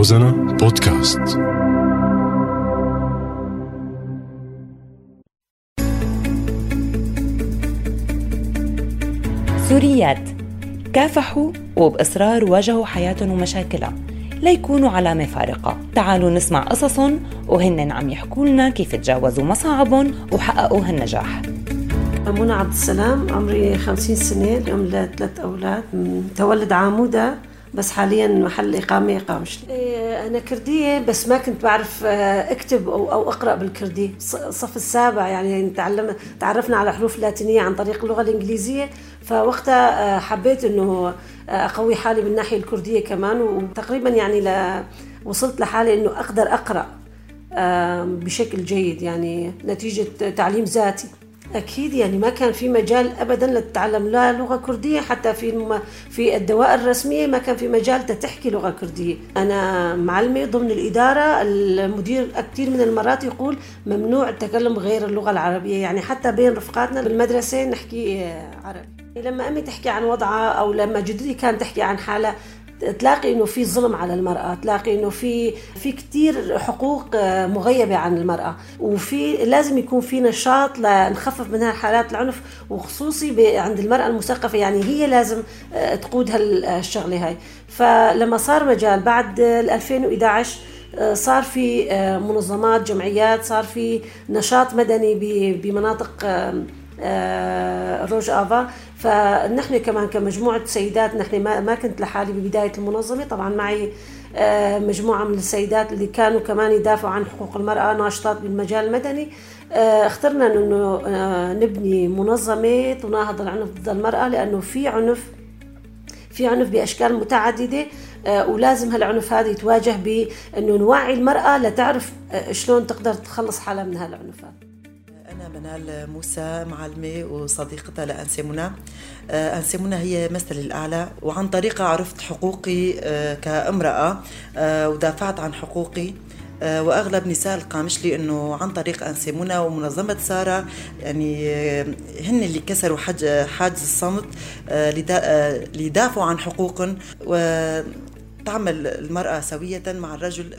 روزانا بودكاست. سوريات. كافحوا وبإصرار واجهوا حياتهم ومشاكلها. ليكونوا علامة فارقة. تعالوا نسمع قصصهم وهن عم يحكوا لنا كيف تجاوزوا مصاعبهم وحققوا هالنجاح. منى عبد السلام عمري 50 سنة اليوم لثلاث أولاد. متولد عامودة بس حاليا محل إقامة إقامة إيه، أنا كردية بس ما كنت بعرف آه، أكتب أو, أو أقرأ بالكردي الصف السابع يعني تعلم تعرفنا على حروف اللاتينية عن طريق اللغة الإنجليزية. فوقتها آه، حبيت إنه آه، أقوي حالي من الناحية الكردية كمان. وتقريبا يعني ل... وصلت لحالي إنه أقدر أقرأ بشكل جيد. يعني نتيجة تعليم ذاتي. أكيد يعني ما كان في مجال ابدا لتتعلم لا لغة كردية حتى في في الدوائر الرسمية ما كان في مجال تحكي لغة كردية. أنا معلمه ضمن الإدارة المدير كثير من المرات يقول ممنوع التكلم غير اللغة العربية يعني حتى بين رفقاتنا بالمدرسة نحكي عربي. لما أمي تحكي عن وضعها أو لما جدتي كانت تحكي عن حالها تلاقي إنه في ظلم على المرأة تلاقي إنه في في كثير حقوق آه، مغيبة عن المرأة. وفي لازم يكون في نشاط لنخفف من حالات العنف وخصوصي عند المرأة المثقفة يعني هي لازم آه، تقود هالشغلة هاي. فلما صار مجال بعد 2011 آه، صار في منظمات جمعيات صار في نشاط مدني بمناطق روج آفا. فنحن كمان كمجموعة سيدات نحن ما, كنت لحالي ببداية المنظمة. طبعا معي آه، مجموعة من السيدات اللي كانوا كمان يدافعوا عن حقوق المرأة ناشطات بالمجال المدني. آه، اخترنا إنه آه، نبني منظمة تناهض العنف ضد المرأة لأنه في عنف في عنف بأشكال متعددة. ولازم هالعنف هذا يتواجه بإنه نوعي المرأة لتعرف شلون تقدر تخلص حالها من هالعنف أنا منال موسى معلمة وصديقتها لأنسي منى آه، أنسي منى هي مثلي الأعلى وعن طريقها عرفت حقوقي آه، كامرأة آه، ودافعت عن حقوقي. وأغلب نساء القامشلي إنه عن طريق أنسيمونا ومنظمة سارة يعني هن اللي كسروا حاجز الصمت ليدافعوا عن حقوقهم وتعمل المرأة سوية مع الرجل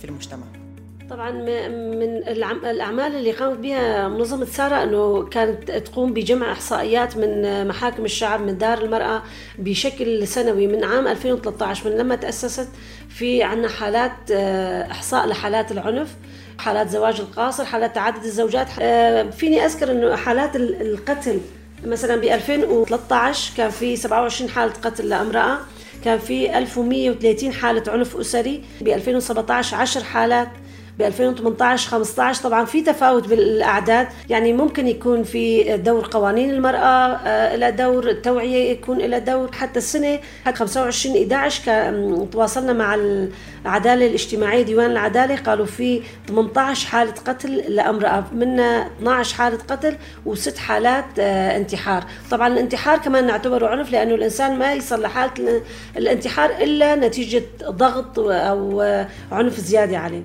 في المجتمع. طبعا من الأعمال اللي قامت بها منظمة سارة إنه كانت تقوم بجمع إحصائيات من محاكم الشعب من دار المرأة بشكل سنوي من عام 2013 من لما تأسست في عندنا حالات آه، إحصاء لحالات العنف حالات زواج القاصر حالات تعدد الزوجات. آه، فيني أذكر إنه حالات القتل مثلا ب 2013 كان في 27 حالة قتل لأمرأة كان في 1130 حالة عنف أسري ب 2017 10 حالات ب 2018 15 طبعا في تفاوت بالأعداد. يعني ممكن يكون في دور قوانين المرأة آه، إلى دور التوعيه يكون إلى دور حتى السنة. 25 11 تواصلنا مع العدالة الاجتماعية ديوان العدالة. قالوا في 18 حالة قتل لأمرأة منا 12 حالة قتل وست حالات آه، انتحار. طبعا الانتحار كمان نعتبره عنف لأنه الإنسان ما يصل لحالة الانتحار إلا نتيجة ضغط أو آه، عنف زيادة عليه.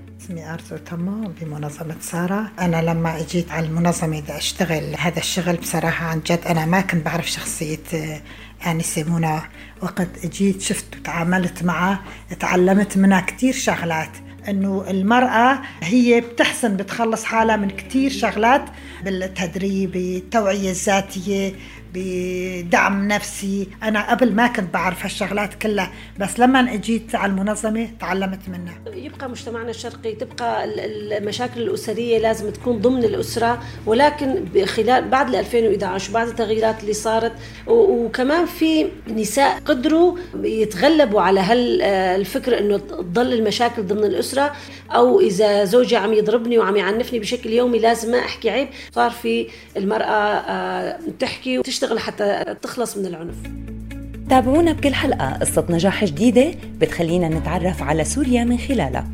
أرزو تمو بمنظمة سارة. أنا لما أجيت على المنظمة بدي أشتغل هذا الشغل بصراحة عن جد أنا ما كنت بعرف شخصية آنسة منى وقت أجيت شفت وتعاملت معها تعلمت منها كتير شغلات. إنه المرأة هي بتحسن بتخلص حالها من كثير شغلات. بالتدريب التوعيه الذاتية بدعم نفسي. أنا قبل ما كنت بعرف هالشغلات كلها بس لما أجيت على المنظمة تعلمت منها. يبقى مجتمعنا الشرقي تبقى المشاكل الأسرية لازم تكون ضمن الأسرة ولكن خلال بعد 2011 وبعد التغييرات اللي صارت وكمان في نساء قدروا يتغلبوا على هالفكر إنه تضل المشاكل ضمن الأسرة أو إذا زوجي عم يضربني وعم يعنفني بشكل يومي لازم ما أحكي عيب. صار في المرأة آه، تحكي وتشتغل تشتغل حتى تخلص من العنف. تابعونا بكل حلقة. قصة نجاح جديدة بتخلينا نتعرف على سوريا من خلالها.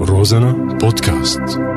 روزانا بودكاست.